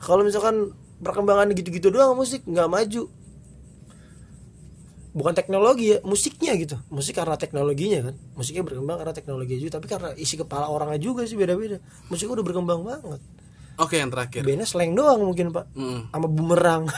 kalau misalkan perkembangan gitu-gitu doang musik nggak maju. Bukan teknologi ya musiknya gitu. Musik karena teknologinya kan. Musiknya berkembang karena teknologi juga tapi karena isi kepala orangnya juga sih beda-beda. Musik udah berkembang banget. Oke yang terakhir. bandnya slang doang mungkin pak. Mm. sama bumerang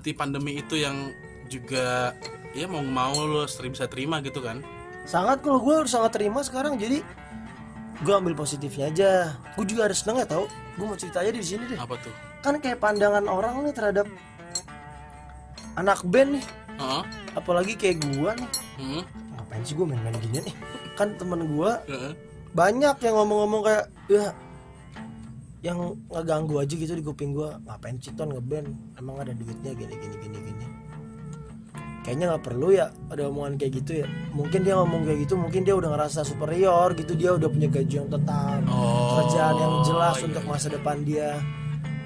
Berarti pandemi itu yang juga ya mau mau lo bisa terima gitu kan? sangat kalau gue sangat terima sekarang jadi gue ambil positifnya aja gue juga harus seneng ya tau gue mau cerita aja di sini deh Apa tuh? kan kayak pandangan orang nih terhadap anak band nih Heeh. apalagi kayak gua nih Hmm. ngapain sih gue main-main gini nih kan temen gua Heeh. banyak yang ngomong-ngomong kayak ya yang ngeganggu aja gitu di kuping gua. Ngapain citon ngeband. Emang ada duitnya gini gini gini gini. Kayaknya nggak perlu ya ada omongan kayak gitu ya. Mungkin dia ngomong kayak gitu mungkin dia udah ngerasa superior gitu. Dia udah punya gaji yang tetap Oh. kerjaan yang jelas iya. untuk masa depan dia.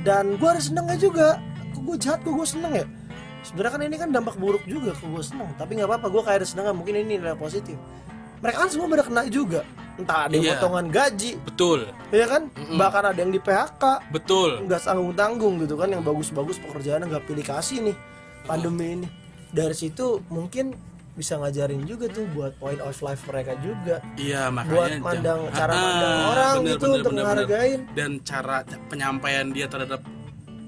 Dan gue harus seneng aja juga. Kok gue jahat kok gue seneng ya? Sebenarnya kan ini kan dampak buruk juga kok gue seneng. Tapi nggak apa-apa gue kayak ada seneng mungkin ini nilai positif mereka kan semua pada kena juga. Entah ada Iya. potongan gaji. Betul. ya kan? Bahkan ada yang di PHK Betul. nggak tanggung tanggung gitu kan. Yang bagus-bagus pekerjaannya nggak pilih kasih nih. Pandemi ini. Dari situ mungkin bisa ngajarin juga tuh buat point of life mereka juga. Iya buat makanya mandang jangan- cara Ah, mandang orang bener, gitu bener, untuk bener, bener. menghargain. Dan cara penyampaian dia terhadap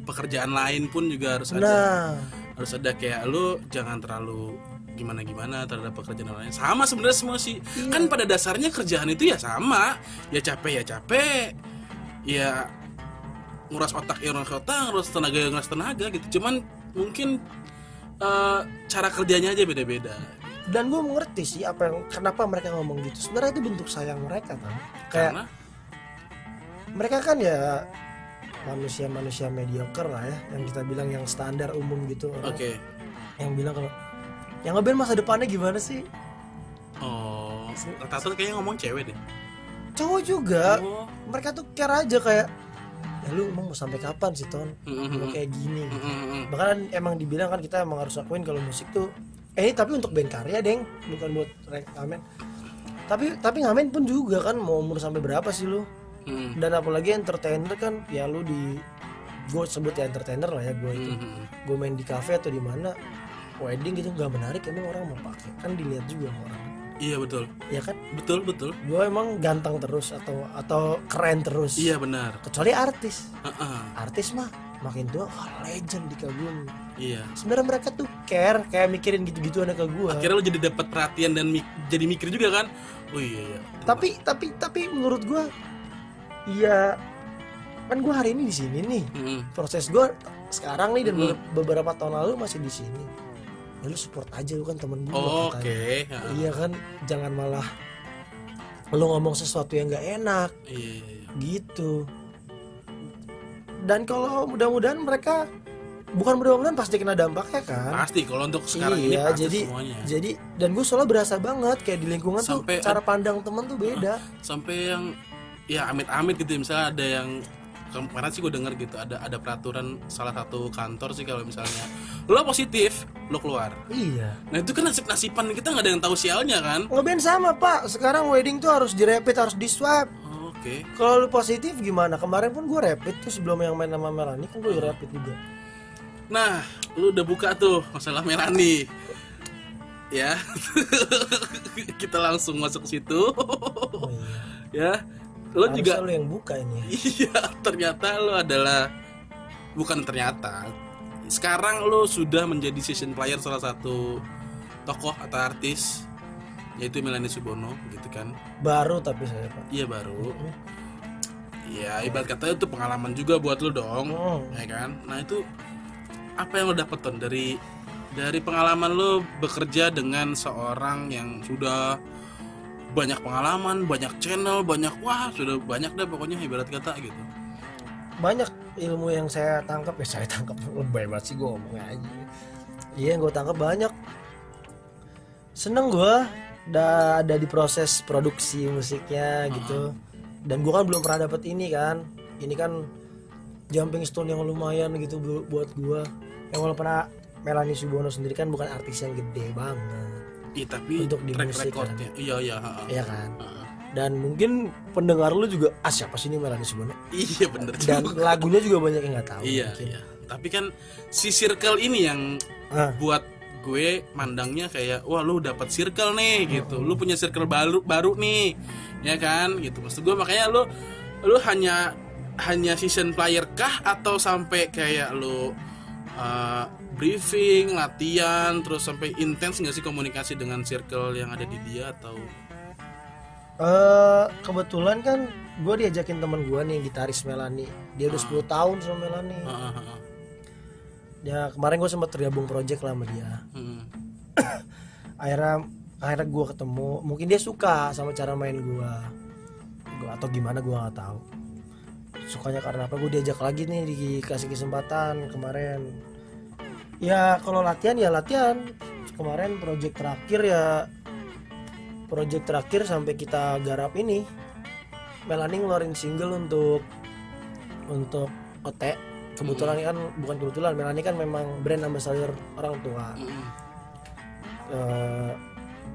pekerjaan lain pun juga harus ada. Nah. Harus ada kayak lu jangan terlalu gimana gimana terhadap pekerjaan lain. Sama sebenarnya semua sih. Iya. kan pada dasarnya kerjaan itu ya sama. Ya capek ya capek. Ya nguras otak ya nguras otak nguras tenaga ya nguras tenaga gitu. Cuman mungkin eh, cara kerjanya aja beda-beda. Dan gue mengerti sih apa yang kenapa mereka ngomong gitu. Sebenarnya itu bentuk sayang mereka kan kayak karena? mereka kan ya manusia-manusia mediocre lah ya yang kita bilang yang standar umum gitu. Oke. Orang yang bilang kalau yang ngeband masa depannya gimana sih? Oh rata-rata kayaknya ngomong cewek deh. Cowok juga. Oh. Mereka tuh care aja kayak ya lu emang mau sampai kapan sih ton? Mm, kayak gini. Bahkan emang dibilang kan kita emang harus akuin kalau musik tuh eh ini tapi untuk band karya deng. Bukan buat ngamen. Tapi tapi ngamen pun juga kan mau umur sampai berapa sih lu? Mm, dan apalagi entertainer kan ya lu di gue sebut ya entertainer lah ya gue itu. Mm, mm. gue main di cafe atau di mana wedding gitu nggak menarik emang orang mau pakai. Kan dilihat juga orang. Iya betul. Ya kan? Betul betul. Gue emang ganteng terus atau atau keren terus. Iya benar. Kecuali artis. Heeh. artis mah makin tua wah legend dikagumi iya. Sebenarnya mereka tuh care kayak mikirin gitu-gituan ke gue akhirnya lo jadi dapat perhatian dan mik- jadi mikir juga kan? Oh iya iya. Tapi tapi tapi menurut gue iya kan gue hari ini di sini nih. Mm-mm. proses gue sekarang nih dan Hmm. be- beberapa tahun lalu masih di sini ya lu support aja lu kan temen gue Oh, oke Ha. iya kan jangan malah lu ngomong sesuatu yang nggak enak. Iya iya, iya. gitu. Dan kalau mudah-mudahan mereka bukan mudah-mudahan pasti kena dampaknya kan? Pasti kalau untuk sekarang ini iya pasti jadi semuanya. jadi dan gue soalnya berasa banget kayak di lingkungan Sampai tuh cara pandang temen tuh beda. Sampai yang ya amit-amit gitu ya, misalnya ada yang kemarin sih gue denger gitu ada ada peraturan salah satu kantor sih kalau misalnya lo positif lo keluar iya nah itu kan nasib nasiban kita nggak ada yang tahu sialnya kan ngeband sama pak sekarang wedding tuh harus direpit harus di swab oke kalau lu positif gimana kemarin pun gue rapid tuh sebelum yang main sama Melani kan gue rapid juga Nah, lu udah buka tuh masalah Melani. Ya. Kita langsung masuk ke situ. oh, iya. ya. Harusnya juga lu yang buka ini ya. iya, ternyata lu adalah bukan ternyata. Sekarang lu sudah menjadi season player salah satu tokoh atau artis yaitu Melani Subono gitu kan. baru tapi saya pak Iya baru. Ya ibarat kata itu pengalaman juga buat lu dong, Hmm. ya kan? Nah itu apa yang lo dapet Ton dari dari pengalaman lo bekerja dengan seorang yang sudah banyak pengalaman, banyak channel, banyak wah sudah banyak deh pokoknya ibarat kata gitu. banyak ilmu yang saya tangkap ya saya tangkap lebay banget sih gue ngomongnya aja iya yang gue tangkap banyak. Seneng gue udah ada di proses produksi musiknya gitu. Dan gue kan belum pernah dapet ini kan. Ini kan jumping stone yang lumayan gitu bu- buat gua. Yang walaupun Melanie Subono sendiri kan bukan artis yang gede banget Iya tapi Untuk di track musik recordnya. Iya iya ha, ha. ya kan? Ha. dan mungkin pendengar lu juga ah siapa sih ini Melanie Subono iya bener dan juga. lagunya juga banyak yang nggak tahu iya mungkin. iya. Tapi kan si circle ini yang Ah, buat gue mandangnya kayak wah lu dapat circle nih gitu. Lu punya circle baru baru nih ya kan? Gitu. Maksud gue makanya lu lu hanya hanya season player kah atau sampai kayak lu uh, briefing latihan terus sampai intens nggak sih komunikasi dengan circle yang ada di dia atau? Eh, kebetulan kan gue diajakin temen gue nih gitaris Melanie. Dia udah 10 tahun sama Melanie. Ah, ah, ah. ya kemarin gue sempat tergabung project lah sama dia. Hmm. akhirnya akhirnya gue ketemu. Mungkin dia suka sama cara main gue gua atau gimana gue nggak tahu. Sukanya karena apa? Gue diajak lagi nih dikasih kesempatan kemarin ya kalau latihan ya latihan. Kemarin project terakhir ya project terakhir sampai kita garap ini Melanie ngeluarin single untuk untuk OT kebetulan kan bukan kebetulan Melanie kan memang brand ambassador orang tua. Eh,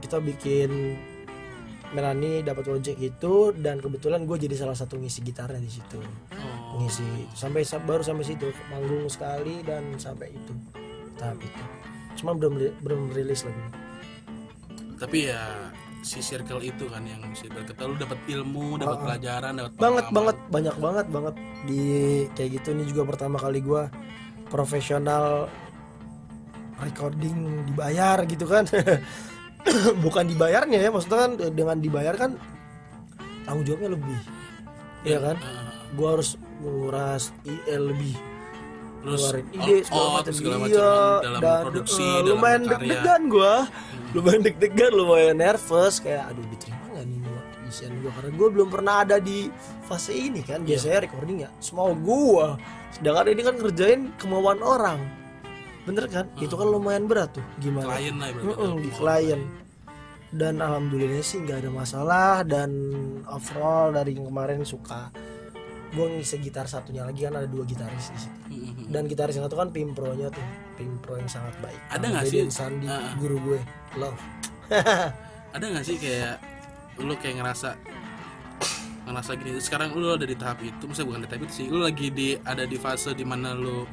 kita bikin Melanie dapat project itu dan kebetulan gue jadi salah satu ngisi gitarnya di situ. Oh. ngisi sampai sa- baru sampai situ manggung sekali dan sampai itu tahap itu. Cuma belum belum rilis lagi. Tapi ya si circle itu kan yang bisa berkata lu dapat ilmu dapat ah. pelajaran dapat banget banget banyak banget banget. Di kayak gitu ini juga pertama kali gue profesional recording dibayar gitu kan. Bukan dibayarnya ya maksudnya kan dengan dibayar kan tanggung jawabnya lebih. Ya kan? Ah, gue harus menguras IL lebih terus ngeluarin ide segala out, macam. segala iya, macam dalam dan, produksi dalam lumayan deg-degan gue lumayan deg-degan lumayan nervous. Kayak aduh diterima nggak nih isian gue karena gue belum pernah ada di fase ini kan. Iya. biasanya recording ya semau gue sedangkan ini kan ngerjain kemauan orang. Bener kan? Itu kan lumayan berat tuh. Gimana? Klien lah Mm-mm, dalam di semua. klien. Dan alhamdulillah sih nggak ada masalah. Dan overall dari yang kemarin suka gue ngisi gitar satunya lagi kan ada dua gitaris di situ Mm-mm. dan gitaris yang satu kan Pimpro nya tuh Pimpro yang sangat baik Ada nggak sih? Sandi Ah. guru gue love ada nggak sih kayak lu kayak ngerasa ngerasa gini sekarang lu ada di tahap itu misalnya bukan di tahap itu sih lu lagi di ada di fase di mana lu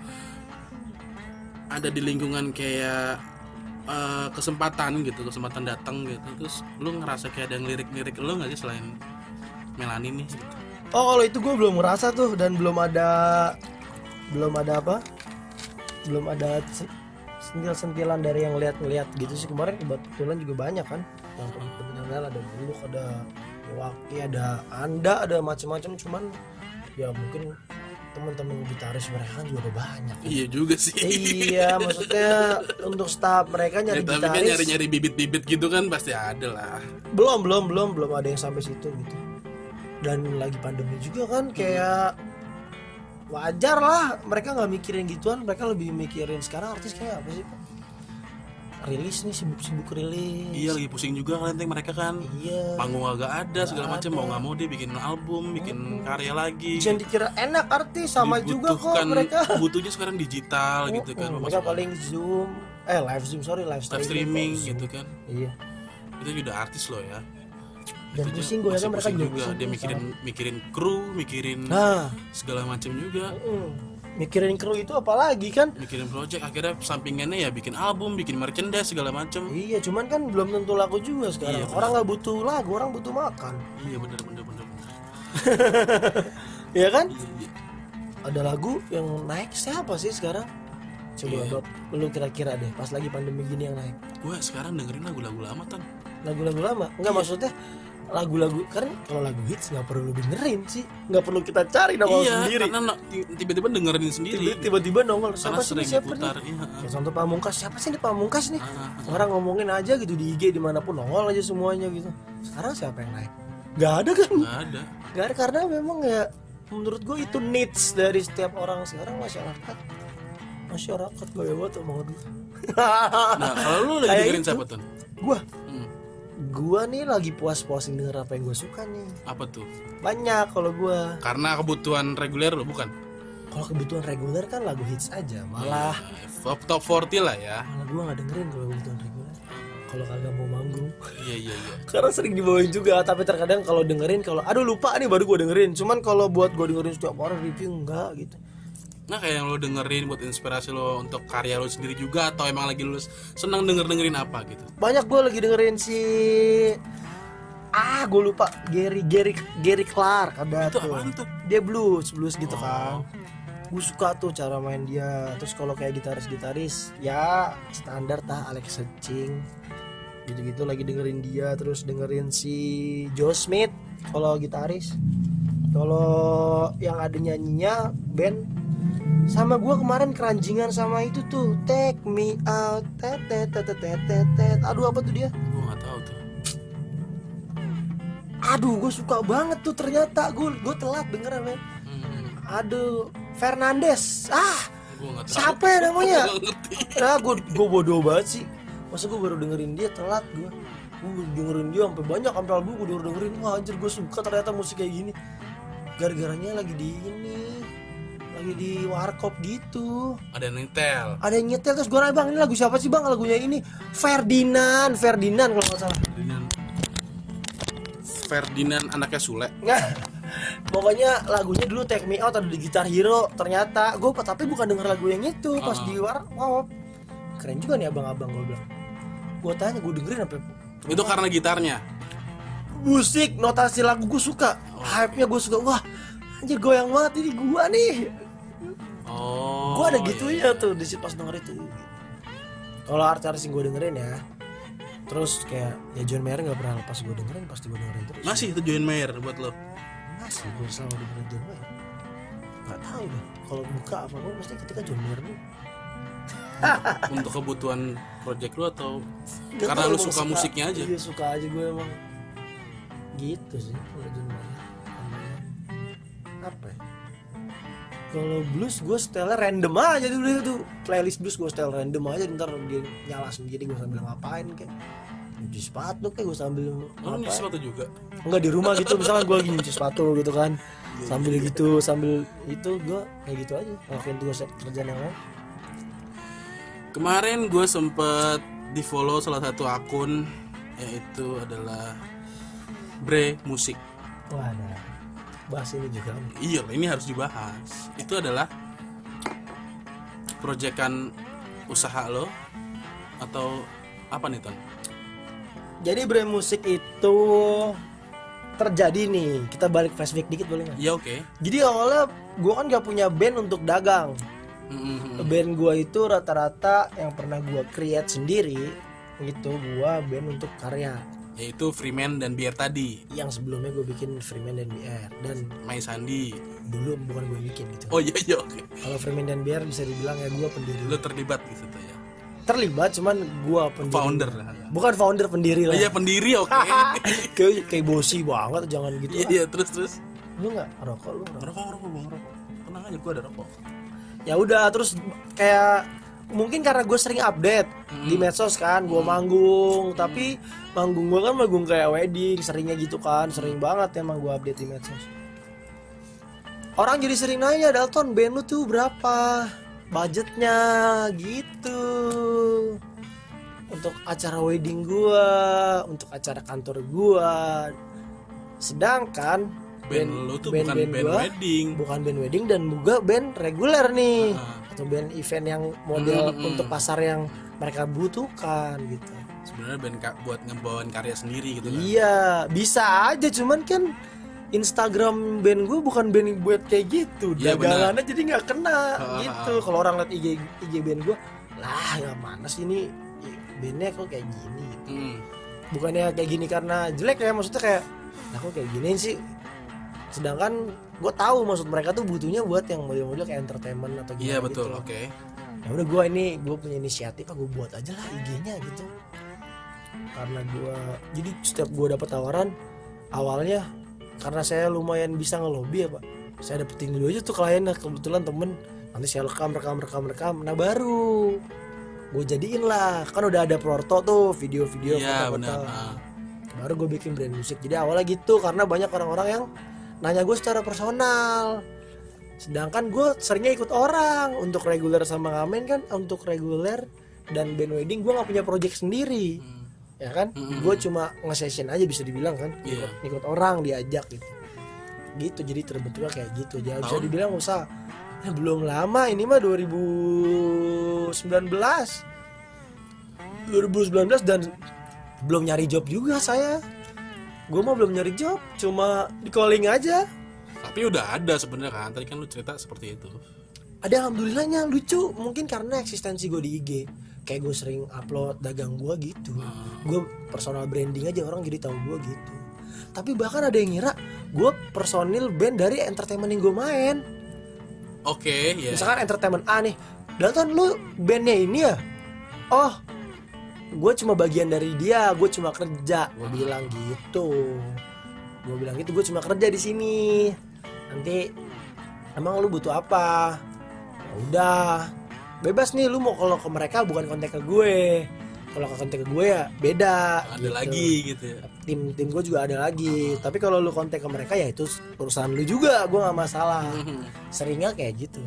ada di lingkungan kayak eh, kesempatan gitu kesempatan datang gitu terus lu ngerasa kayak ada yang lirik-lirik lu nggak sih selain Melanie nih gitu. Oh kalau itu gue belum ngerasa tuh dan belum ada belum ada apa? Belum ada sen- sentil-sentilan dari yang lihat-lihat gitu sih. Kemarin kebetulan juga banyak kan? Yang kebetulan ada buluk ada Waki ada anda ada macam-macam cuman ya mungkin teman-teman gitaris mereka kan juga udah banyak. Kan. iya juga sih. Iya maksudnya untuk staff mereka Ya, nyari tapi kan gitaris. nyari-nyari bibit-bibit gitu kan pasti ada lah. Belum belum belum belum ada yang sampai situ gitu dan lagi pandemi juga kan kayak wajar lah mereka nggak mikirin gituan mereka lebih mikirin sekarang artis kayak apa sih? Rilis nih sibuk-sibuk rilis. Iya lagi pusing juga kan mereka kan. Iya. Panggung agak ada segala macam mau nggak mau dia bikin album bikin karya lagi. Jangan dikira enak artis sama juga kok mereka. butuhnya sekarang digital gitu kan mereka paling zoom eh live zoom sorry live live streaming, streaming Zoom. gitu kan. Iya. Itu juga artis loh ya dan Itu pusing gue ya kan mereka juga juga pusing dia mikirin mikirin kru mikirin nah segala macam juga mm, mikirin kru itu apalagi kan mikirin project akhirnya sampingannya ya bikin album bikin merchandise segala macam Iya, cuman kan belum tentu laku juga sekarang. Iya, orang nggak butuh lagu, orang butuh makan. iya bener bener bener Iya kan? Iya, iya. Ada lagu yang naik siapa sih sekarang? Coba Iya. Dot, lu kira-kira deh pas lagi pandemi gini yang naik. gue sekarang dengerin lagu-lagu lama tan Lagu-lagu lama. Enggak Iya. maksudnya lagu-lagu kan kalau lagu hits nggak perlu lu dengerin sih. Nggak perlu kita cari nongol iya sendiri. karena tiba-tiba dengerin sendiri. Tiba- tiba-tiba nongol. Karena siapa sih siapa diputar nih iya contoh pamungkas. Siapa sih ini pamungkas nih? Ah, ah, ah. orang ngomongin aja gitu di IG di mana pun nongol aja semuanya gitu. Sekarang siapa yang naik? Nggak ada kan? Nggak ada. Gak ada karena memang ya menurut gue itu needs dari setiap orang sekarang masyarakat. Masyarakat gue banget banget. Gue nah kalau lu lagi dengerin siapa tuh gue Gue nih lagi puas-puasin denger apa yang gue suka nih. Apa tuh? Banyak kalau gue karena kebutuhan reguler lo bukan? Kalau kebutuhan reguler kan lagu hits aja malah. Top top 40 lah ya. Malah gue nggak dengerin kalau kebutuhan reguler. Kalau kagak mau manggung. Iya iya iya. Karena sering dibawain juga tapi terkadang kalau dengerin kalau aduh lupa nih baru gue dengerin. Cuman kalau buat gue dengerin setiap orang review enggak gitu nah kayak yang lo dengerin buat inspirasi lo untuk karya lo sendiri juga atau emang lagi lo senang denger dengerin apa gitu? Banyak gue lagi dengerin si ah gue lupa. Gary Gary Gary Clark ada itu tuh. tuh? Dia blues blues gitu Oh. kan. Gue suka tuh cara main dia. Terus kalau kayak gitaris gitaris ya standar tah Alex Hutching gitu gitu lagi dengerin dia. Terus dengerin si Joe Smith kalau gitaris kalau yang ada nyanyinya band sama gue kemarin keranjingan sama itu tuh take me out tet tet tet tet tet aduh apa tuh dia? Gue nggak tahu tuh. Aduh gue suka banget tuh ternyata. Gue gue telat dengeran men hmm, aduh Fernandes. Ah siapa ya namanya? Nah gue gue bodoh banget sih. Masa gue baru dengerin dia telat gue gue dengerin dia sampai banyak sampai album gue denger dengerin. Wah anjir gue suka ternyata musik kayak gini gara-garanya lagi di ini lagi di warkop gitu. Ada yang nyetel. Ada yang nyetel terus gue nanya bang ini lagu siapa sih bang? Lagunya ini Ferdinand Ferdinand kalau nggak salah. Ferdinand. Ferdinand anaknya Sule. Nggak. pokoknya lagunya dulu Take Me Out ada di Guitar Hero ternyata. Gue tapi bukan denger lagu yang itu pas Ah. di warkop. Keren juga nih abang-abang gue bilang. Gue tanya gue dengerin sampai itu karena gitarnya musik notasi lagu gue suka. Hype nya gue suka. Wah anjir goyang banget ini gue nih. Oh gue ada gitu iya. ya tuh di situ pas denger itu. Kalau artis yang gue dengerin ya terus kayak ya John Mayer nggak pernah lepas gue dengerin pasti gue dengerin terus. Masih itu Join Mayer buat lo? Masih gue selalu dengerin John Mayer. Nggak tahu deh kalau buka apa gue pasti ketika John Mayer dulu. Untuk kebutuhan project lo atau Nggak karena lu emang suka musiknya aja? iya suka aja gue emang gitu sih kalau John Mayer apa ya? kalau blues gue setelnya random aja dulu itu playlist blues gue setel random aja ntar dia nyala sendiri gue sambil ngapain kayak. Nyuci sepatu kayak gue sambil ngapain nyuci sepatu juga? Enggak di rumah gitu misalkan gue lagi nyuci sepatu gitu kan. Sambil gitu sambil itu gue kayak gitu aja. Ngelakuin tugas kerjaan yang lain? Kemarin gue sempet di follow salah satu akun yaitu adalah Bre Musik. Wah bahas ini juga iya ini harus dibahas. Itu adalah proyekan usaha lo atau apa nih ton? Jadi brand musik itu terjadi nih. Kita balik flashback dikit boleh nggak? Ya oke. Jadi awalnya gue kan gak punya band untuk dagang. Mm-mm. band gue itu rata-rata yang pernah gue create sendiri itu gue band untuk karya yaitu Freeman dan Biar tadi. Yang sebelumnya gue bikin Freeman dan BR dan Mai Sandi. dulu bukan gue bikin gitu. Oh iya iya oke. Kalau Freeman dan BR bisa dibilang ya gue pendiri. Lo terlibat gitu tuh ya? Terlibat cuman gue pendiri. Founder lah bukan founder pendiri oh lah iya pendiri oke. Kayak kayak bosi banget jangan gitu iya iya terus terus. Lu nggak rokok lu rokok rokok rokok tenang aja gue ada rokok. Ya udah terus kayak mungkin karena gue sering update di medsos kan gue manggung. Tapi manggung gue kan manggung kayak wedding seringnya gitu kan sering banget emang gue update di medsos. Orang jadi sering nanya Dalton band lu tuh berapa? Budgetnya? Gitu. Untuk acara wedding gua untuk acara kantor gua. Sedangkan band lo tuh band- bukan band band gua wedding. bukan band wedding dan juga band reguler nih. Ah. Atau band event yang model Mm-mm. untuk pasar yang mereka butuhkan gitu. Sebenarnya band buat ngebawain karya sendiri gitu kan? Iya bisa aja. Cuman kan Instagram band gue bukan band buat kayak gitu. Iya, dagangannya jadi nggak kena Ah, gitu. Kalau orang liat IG IG band gue lah ya mana sih ini? Bandnya kok kayak gini? Gitu. Hmm. bukannya kayak gini karena jelek ya maksudnya kayak kok kayak gini sih? Sedangkan gue tahu maksud mereka tuh butuhnya buat yang model-model kayak entertainment atau gimana iya betul gitu. oke. Ya udah gue ini gue punya inisiatif gue buat aja lah IG-nya gitu. Karena gue jadi setiap gue dapat tawaran awalnya karena saya lumayan bisa ngelobi ya pak. Saya dapetin dulu aja tuh kliennya kebetulan temen. Nanti saya rekam rekam rekam rekam. Nah baru gue jadiin lah. Kan udah ada proto tuh video-video iya foto-foto. benar Ah. baru gue bikin brand musik jadi awalnya gitu karena banyak orang-orang yang nanya gue secara personal. Sedangkan gue seringnya ikut orang untuk reguler sama ngamen kan untuk reguler dan band wedding gue nggak punya project sendiri. Hmm. ya kan? Mm-mm. gue cuma nge-session aja bisa dibilang kan Iya. ikut, ikut orang diajak gitu. Gitu jadi terbentuknya kayak gitu. Aja bisa dibilang usaha Ya, belum lama ini mah 2019 2019 dan belum nyari job juga saya gue mah belum nyari job cuma di calling aja. Tapi udah ada sebenarnya kan. Tadi kan lu cerita seperti itu. ada alhamdulillahnya lucu. Mungkin karena eksistensi gue di IG kayak gue sering upload dagang gue gitu. Gue personal branding aja orang jadi tahu gue gitu. Tapi bahkan ada yang ngira gue personil band dari entertainment yang gue main. Oke, ya. misalkan entertainment A nih. Dalton lu bandnya ini ya? Oh gue cuma bagian dari dia gue cuma kerja. Gue bilang gitu. Gue bilang gitu gue cuma kerja di sini. Nanti emang lu butuh apa? Ya udah. Bebas nih lu mau kalau ke mereka bukan kontak ke gue. Kalau ke kontak ke gue ya beda. Ada gitu. lagi gitu ya. tim tim gue juga ada lagi. Tapi kalau lu kontak ke mereka ya itu urusan lu juga gue nggak masalah. Mhm. seringnya kayak gitu.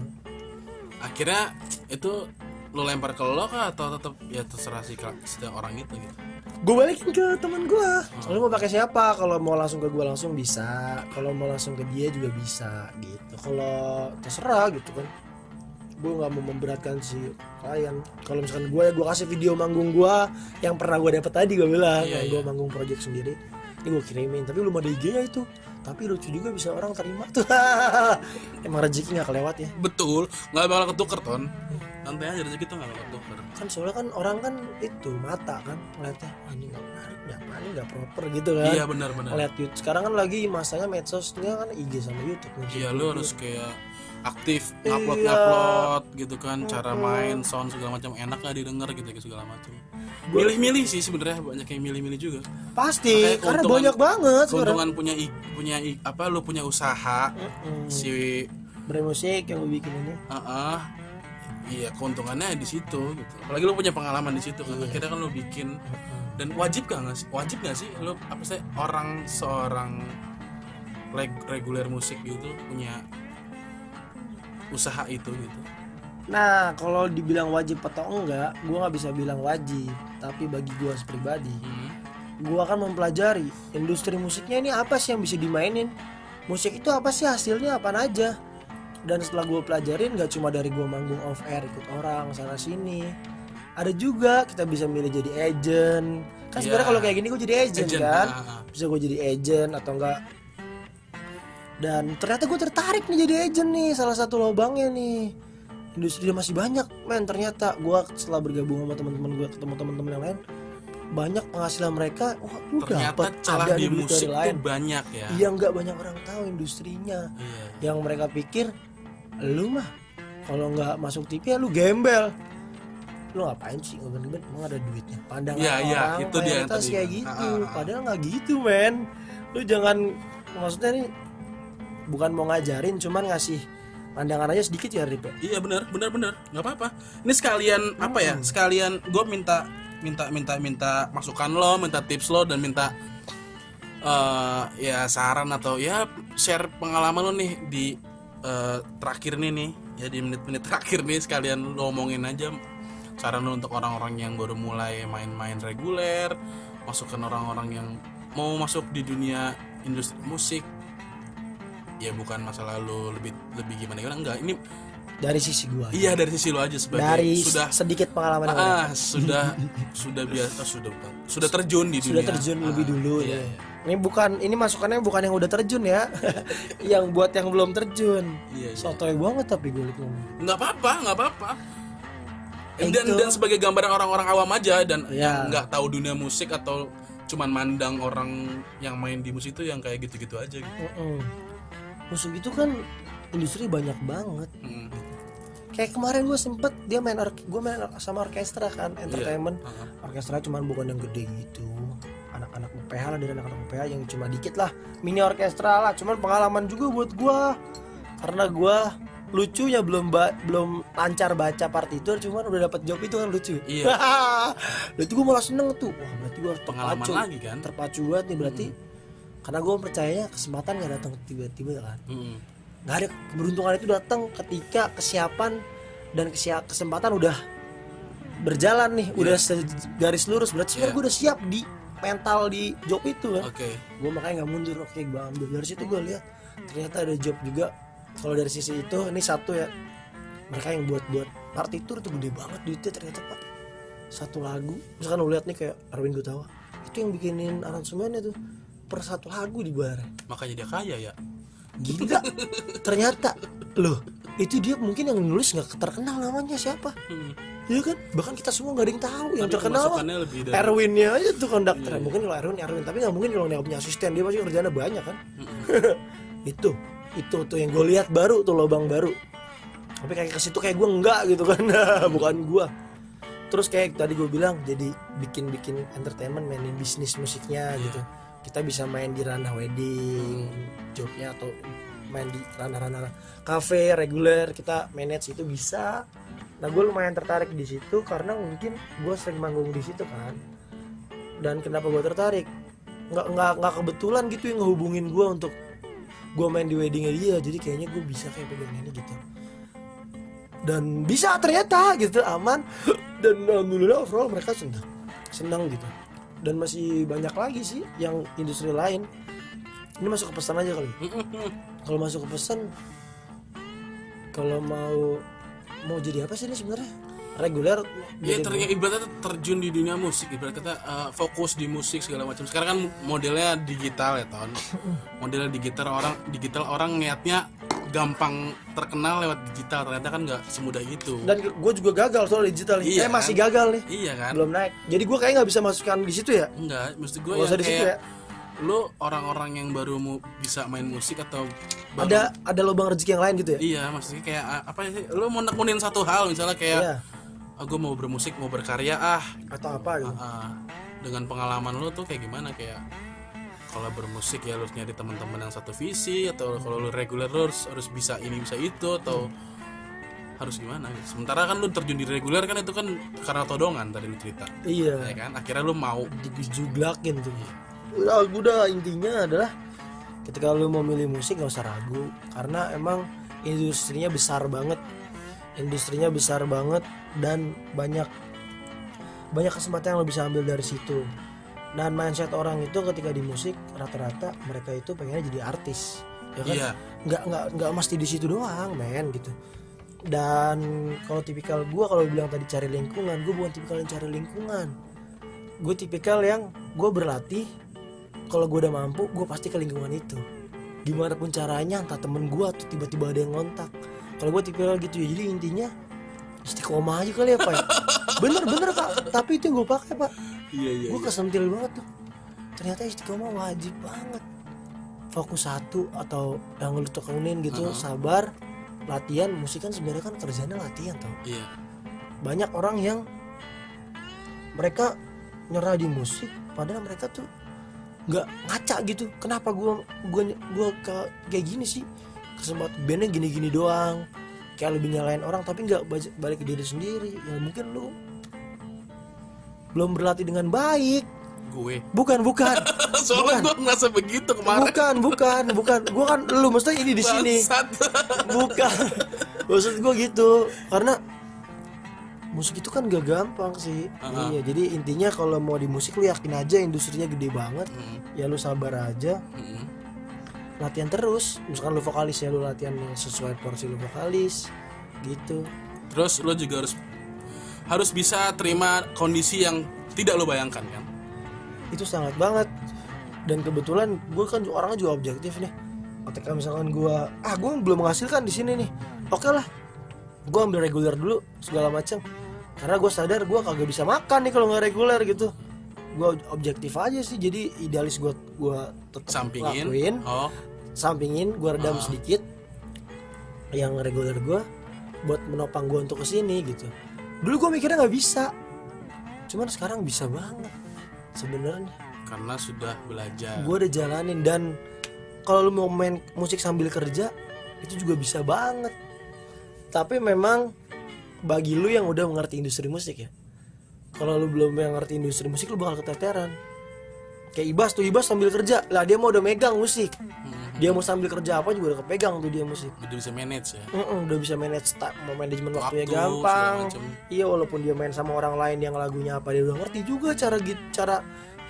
Akhirnya itu lu lempar ke lo kah? Atau tetap ya terserah sih setiap orang itu gitu. gue balikin ke teman gue kalau mau pakai siapa? Kalau mau langsung ke gue langsung bisa. Kalau mau langsung ke dia juga bisa gitu. Kalau terserah gitu kan. Gue nggak mau memberatkan si klien. Kalau misalkan gue ya gue kasih video manggung gue yang pernah gue dapet tadi gue bilang Iya, iya. gue manggung project sendiri. Ini gue kirimin tapi belum ada IG nya itu. Tapi lucu juga bisa orang terima tuh. Emang rezeki nggak kelewat ya. Betul, nggak bakal ketuker ton. Santai aja rezeki tuh nggak bakal ketuker. kan soalnya kan orang kan itu mata kan ngeliatnya "Ah, ini nggak menarik nggak ini nggak proper gitu kan. Iya benar-benar. ngeliat YouTube. Sekarang kan lagi masanya medsosnya kan IG sama YouTube. Iya lu harus kayak aktif Iya. ngupload ngupload gitu kan cara main sound segala macam. Enak nggak didengar gitu segala macam. Milih-milih sih sebenarnya banyak yang milih-milih juga. Pasti karena banyak banget keuntungan punya i- punya i- apa lu punya usaha Mm-mm. si brand musik yang gue bikin ini. Heeh. Iya keuntungannya di situ gitu. Apalagi lu punya pengalaman di situ kan. Iya. akhirnya kan lu bikin. Dan wajib gak nggak sih? Wajib gak sih lu apa sih orang seorang reg- reguler musik gitu punya usaha itu gitu? Nah kalau dibilang wajib atau enggak gue nggak bisa bilang wajib. Tapi bagi gue pribadi Hmm. gue akan mempelajari industri musiknya ini apa sih yang bisa dimainin? Musik itu apa sih hasilnya? Apa aja dan setelah gue pelajarin gak cuma dari gue manggung off air ikut orang sana sini. Ada juga kita bisa milih jadi agent. Kan sebenarnya Iya. kalau kayak gini gue jadi agent, Agent, kan? ah. bisa gue jadi agent atau enggak dan ternyata gue tertarik nih jadi agent nih salah satu lubangnya nih. Industri dia masih banyak men. Ternyata gue setelah bergabung sama teman-teman gue ketemu teman-teman yang lain banyak penghasilan mereka wah lu ternyata dapat ada di duit musik tuh lain. banyak ya. Iya nggak banyak orang tahu industrinya. Iya. yang mereka pikir lu mah kalau nggak masuk TV ya lu gembel lu ngapain sih ngeband emang ada duitnya pandangan iya, orang itu dia yang tadi kayak gitu Ah, ah, ah. padahal nggak gitu men lu jangan maksudnya nih bukan mau ngajarin cuman ngasih pandangan aja sedikit ya Rip ya? Iya benar, benar benar. nggak apa-apa. Ini sekalian apa ya? Sekalian gue minta minta minta minta masukan lo, minta tips lo dan minta eh ya saran atau ya share pengalaman lo nih di eh, terakhir nih nih ya di menit-menit terakhir nih sekalian lo omongin aja saran lo untuk orang-orang yang baru mulai main-main reguler, masukan orang-orang yang mau masuk di dunia industri musik ya bukan masalah lo lebih lebih gimana gimana enggak ini dari sisi gua Iya dari sisi lo aja sebagai dari sudah sedikit pengalaman ada. ah, sudah sudah biasa sudah sudah terjun di sudah dunia. terjun Ah, lebih dulu iya, ya. iya. Ini bukan ini masukannya bukan yang udah terjun ya. yang buat yang belum terjun. Iya, iya. Sotoy banget tapi gue ngomong. nggak apa-apa nggak apa-apa Ya dan gitu. dan sebagai gambaran orang-orang awam aja dan Iya. yang nggak tahu dunia musik atau cuman mandang orang yang main di musik itu yang kayak gitu-gitu aja gitu. Mm-mm. Musik itu kan industri banyak banget. Hmm. Kayak kemarin gue sempet dia main gue main sama orkestra kan entertainment. Ah, Orkestra cuman bukan yang gede gitu. Anak-anak UPH lah dari anak-anak UPH yang cuma dikit lah. Mini orkestra lah. Cuman pengalaman juga buat gue. Karena gue lucunya belum ba- belum lancar baca partitur cuman udah dapat job itu kan lucu. Iya. itu gue malah seneng tuh. Wah berarti gue harus pengalaman terpacu. lagi kan Terpacu banget nih berarti. Karena gue percayanya kesempatan gak datang tiba-tiba kan. Hmm. nggak ada keberuntungan itu datang ketika kesiapan dan kesempatan udah berjalan nih udah garis lurus berarti sebenarnya Iya. gue udah siap di mental di job itu kan. Oke. Gue makanya nggak mundur oke gue ambil. Dari situ gue lihat ternyata ada job juga. Kalau dari sisi itu ini satu ya. Mereka yang buat buat partitur tuh gede banget duitnya ternyata pak. Satu lagu. Misalkan lo lihat nih kayak Arwin Gutawa. Itu yang bikinin aransemennya tuh per satu lagu dibayar. Makanya dia kaya ya? Gila. Ternyata loh itu dia mungkin yang nulis nggak terkenal namanya siapa. Hmm. Iya kan? Bahkan kita semua nggak ada yang tahu yang Tapi terkenal pemasukannya lebih dari Erwinnya aja tuh konduktor Iya. mungkin kalau Erwin Erwin. Tapi nggak mungkin kalau nggak punya asisten dia pasti kerjanya banyak kan? Mm-mm. itu. Itu tuh yang gue lihat baru tuh lubang baru. Tapi kayak ke situ kayak gue enggak gitu kan? Bukan gue terus kayak tadi gue bilang jadi bikin bikin entertainment mainin bisnis musiknya Iya. gitu kita bisa main di ranah wedding jobnya atau main di ranah-ranah cafe reguler kita manage itu bisa. Nah gue lumayan tertarik di situ karena mungkin gue sering manggung di situ kan. Dan kenapa gue tertarik? Nggak nggak nggak kebetulan gitu yang ngehubungin gue untuk gue main di weddingnya dia. Jadi kayaknya gue bisa kayak pegang ini gitu. Dan bisa ternyata gitu aman. Dan alhamdulillah overall mereka senang senang gitu. Dan masih banyak lagi sih yang industri lain. Ini masuk ke pesan aja kali kalau masuk ke pesan kalau mau mau jadi apa sih ini sebenarnya reguler Ya ternyata ibaratnya terjun di dunia musik, ibarat kata uh, fokus di musik segala macam. Sekarang kan modelnya digital ya ton. Modelnya digital orang digital orang niatnya gampang terkenal lewat digital. Ternyata kan nggak semudah itu. dan gue juga gagal soal digital Iya saya masih kan? gagal nih Iya kan? belum naik jadi gue kayak nggak bisa masukkan di situ ya Enggak, maksud gue yang usah di situ kayak ya lo orang-orang yang baru mau bisa main musik atau baru- ada ada lubang rezeki yang lain gitu ya? Iya, maksudnya kayak uh, apa sih? Lo mau nekunin satu hal misalnya kayak Iya. ah, gue mau bermusik, mau berkarya ah. Atau apa gitu. Ah, dengan pengalaman lo tuh kayak gimana? Kayak kalau bermusik ya lo harus nyari teman-teman yang satu visi atau kalau lo reguler lo harus, harus bisa ini bisa itu atau harus gimana gitu. sementara kan lo terjun di reguler kan itu kan karena todongan tadi lo cerita. Iya. Ya kan? Akhirnya lo mau. Digujuglakin tuh udah udah intinya adalah ketika lu mau milih musik gak usah ragu. Karena emang industrinya besar banget. Industrinya besar banget dan banyak banyak kesempatan yang lo bisa ambil dari situ. Dan mindset orang itu ketika di musik rata-rata mereka itu pengennya jadi artis. Ya kan? Iya. Nggak nggak nggak mesti di situ doang men gitu. Dan kalau tipikal gue kalau bilang tadi cari lingkungan gue bukan tipikal yang cari lingkungan. Gue tipikal yang gue berlatih kalau gue udah mampu gue pasti ke lingkungan itu. Gimana pun caranya entah temen gue atau tiba-tiba ada yang ngontak. Kalau gue tipikal gitu ya jadi intinya istiqomah aja kali ya pak ya. bener bener pak. Tapi itu yang gue pakai pak. Iya iya gue kesentil banget tuh. Ternyata istiqomah wajib banget. Fokus satu atau yang lu tekunin gitu Uh-huh. sabar latihan. Musik kan sebenarnya kan kerjanya latihan tau. Iya. Banyak orang yang mereka nyerah di musik padahal mereka tuh nggak ngaca gitu. Kenapa gua gua gua ke kayak gini sih? Kesempatan bandnya gini-gini doang. Kayak lebih nyalain orang tapi nggak balik ke diri sendiri. Ya mungkin lu belum berlatih dengan baik. Gue. Bukan bukan. Soalnya gue ngerasa begitu kemarin. Bukan bukan bukan. Gua kan lu maksudnya ini di sini. Bukan. Maksud gua gitu. Karena musik itu kan gak gampang sih. Uh-uh. iya jadi intinya kalau mau di musik lu yakin aja industrinya gede banget. Mm, ya lu sabar aja. Mm, latihan terus. Misalkan lu vokalis ya lu latihan sesuai porsi lu vokalis gitu. Terus lo juga harus harus bisa terima kondisi yang tidak lo bayangkan kan? Itu sangat banget. Dan kebetulan gue kan orangnya juga objektif nih. Ketika misalkan gue ah gue belum menghasilkan di sini nih. Oke lah. Gue ambil reguler dulu segala macam karena gue sadar gue kagak bisa makan nih kalau nggak reguler gitu. Gue objektif aja sih jadi idealis gue gue tetap sampingin. lakuin oh. Sampingin gue redam Ah. sedikit yang reguler gue buat menopang gue untuk ke sini gitu. Dulu gue mikirnya nggak bisa cuman sekarang bisa banget sebenarnya. Karena sudah belajar. Gue udah jalanin dan kalau lu mau main musik sambil kerja itu juga bisa banget. Tapi memang bagi lu yang udah mengerti industri musik ya. Kalau lu belum yang ngerti industri musik lu bakal keteteran. Kayak Ibas tuh Ibas sambil kerja. Lah dia mau udah megang musik. Dia mau sambil kerja apa juga udah kepegang tuh dia musik. Udah bisa manage ya? Mm-mm, udah bisa manage mau manajemen waktunya Waktu, gampang. iya walaupun dia main sama orang lain yang lagunya apa dia udah ngerti juga cara git cara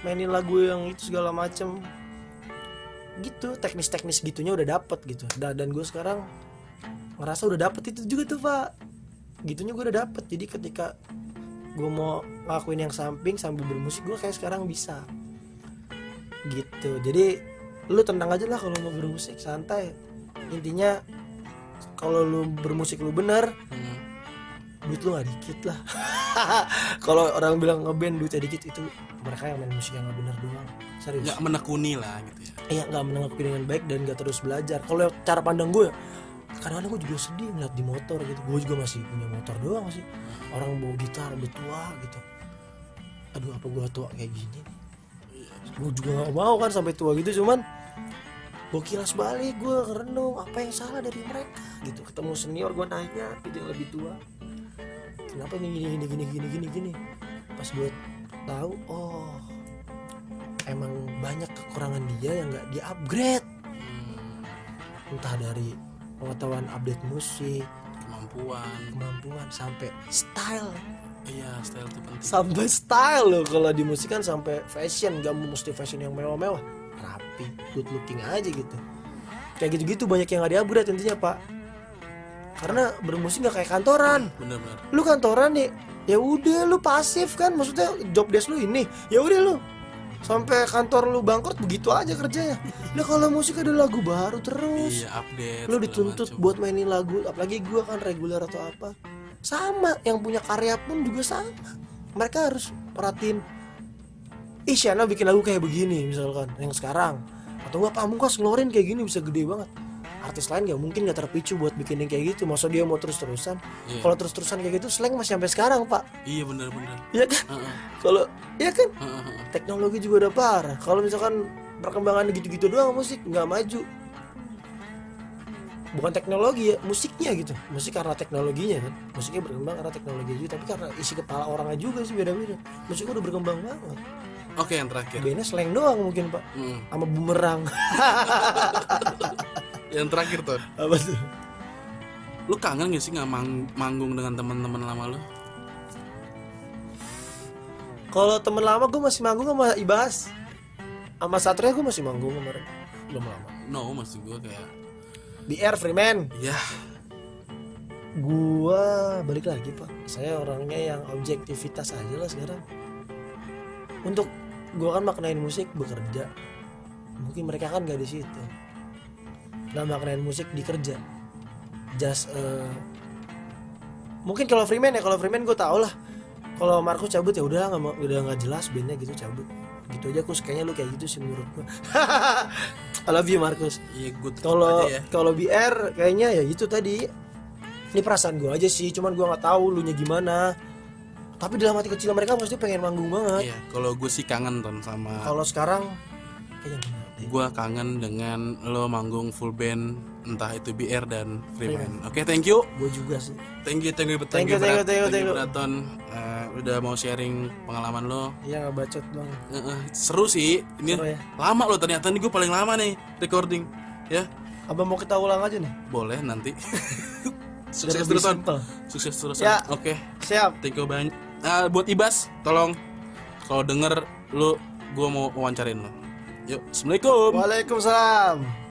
mainin lagu yang itu segala macem. Gitu teknis-teknis gitunya udah dapet gitu. Dan, dan gue sekarang ngerasa udah dapet itu juga tuh pak gitunya gue udah dapet. Jadi ketika gue mau ngelakuin yang samping sambil bermusik gue kayak sekarang bisa. Gitu. Jadi lu tenang aja lah kalau mau bermusik santai. Intinya kalau lu bermusik lu bener Hmm. duit lu gak dikit lah. Kalau orang bilang ngeband duitnya dikit itu mereka yang main musik yang gak bener doang. Serius. Nggak menekuni lah gitu ya. Iya nggak menanggapi dengan baik dan gak terus belajar. Kalau cara pandang gue kadang-kadang gue juga sedih ngeliat di motor gitu. Gue juga masih punya motor doang sih. Orang bawa gitar udah tua gitu. Aduh apa gue tua kayak gini gue juga gak mau kan sampai tua gitu cuman gue kilas balik gue renung apa yang salah dari mereka gitu. Ketemu senior gue nanya gitu yang lebih tua. Kenapa ini gini gini gini gini gini gini? Pas gue tahu oh emang banyak kekurangan dia yang nggak di upgrade Hmm. entah dari pengetahuan update musik kemampuan. kemampuan sampai style. Iya style itu penting. Sampai style loh kalau di musik kan sampai fashion gak mesti fashion yang mewah-mewah. Rapi good looking aja gitu. Kayak gitu-gitu banyak yang nggak di upgrade intinya pak. Karena bermusik nggak kayak kantoran. Bener-bener. Lu kantoran nih ya udah lu pasif kan. Maksudnya job desk lu ini. Ya udah lu sampai kantor lu bangkrut begitu aja kerjanya. Nah kalau musik ada lagu baru terus. Iya update lu dituntut macem. buat mainin lagu apalagi gua kan reguler atau apa. Sama yang punya karya pun juga sama. Mereka harus perhatiin ih Shana bikin lagu kayak begini misalkan yang sekarang. Atau enggak pamungkas ngeluarin kayak gini bisa gede banget artis lain gak mungkin gak terpicu buat bikin yang kayak gitu. Masa dia mau terus-terusan. Iya. kalau terus-terusan kayak gitu slang masih sampai sekarang pak. Iya bener-bener Iya kan? Kalau ya kan? Teknologi juga udah parah. Kalau misalkan perkembangan gitu-gitu doang musik nggak maju. Bukan teknologi ya musiknya gitu. Musik karena teknologinya kan. Musiknya berkembang karena teknologi juga tapi karena isi kepala orangnya juga sih beda-beda. Musiknya udah berkembang banget. Oke yang terakhir. Bandnya slang doang mungkin pak. Hmm. sama bumerang yang terakhir tuh apa tuh? Lu kangen gak sih nggak mang- manggung dengan teman-teman lama lu? Kalau temen lama gue masih manggung sama Ibas. Sama Satria gue masih manggung kemarin. Belum lama. No maksud gue kayak di Air Freeman. Ya gua balik lagi pak. Saya orangnya yang objektivitas aja lah sekarang. Untuk gua kan maknain musik bekerja. Mungkin mereka kan gak di situ nggak maknain musik di kerja just eh, mungkin kalau Freeman ya kalau Freeman gue tau lah. Kalau Markus cabut ya udah nggak mau- udah nggak jelas bandnya gitu cabut. Gitu aja kus. Kayaknya lu kayak gitu sih menurut gua. I love you Markus. Iya good kalau ya. kalau BR kayaknya ya itu tadi. Ini perasaan gue aja sih cuman gue nggak tahu lu nya gimana. Tapi dalam hati kecil mereka pasti pengen manggung banget. Iya kalau gue sih kangen ton sama kalau sekarang kayaknya. Gue kangen dengan lo manggung full band entah itu BR dan Freeman oke thank you. Gue juga sih. Thank you thank you Thank you, thank you, thank you, thank you. Braton. Eh, udah mau sharing pengalaman lo? Iya nggak bacot banget. Eh, seru sih. Ini Seru ya. lama lo ternyata. Ini gue paling lama nih recording ya. Apa mau kita ulang aja nih? Boleh nanti. Sukses terus sukses terus Ya. Oke. Siap. Thank you banyak. Ah, buat Ibas tolong. Kalau denger lu gue mau wawancarin lo yuk assalamualaikum. Waalaikumsalam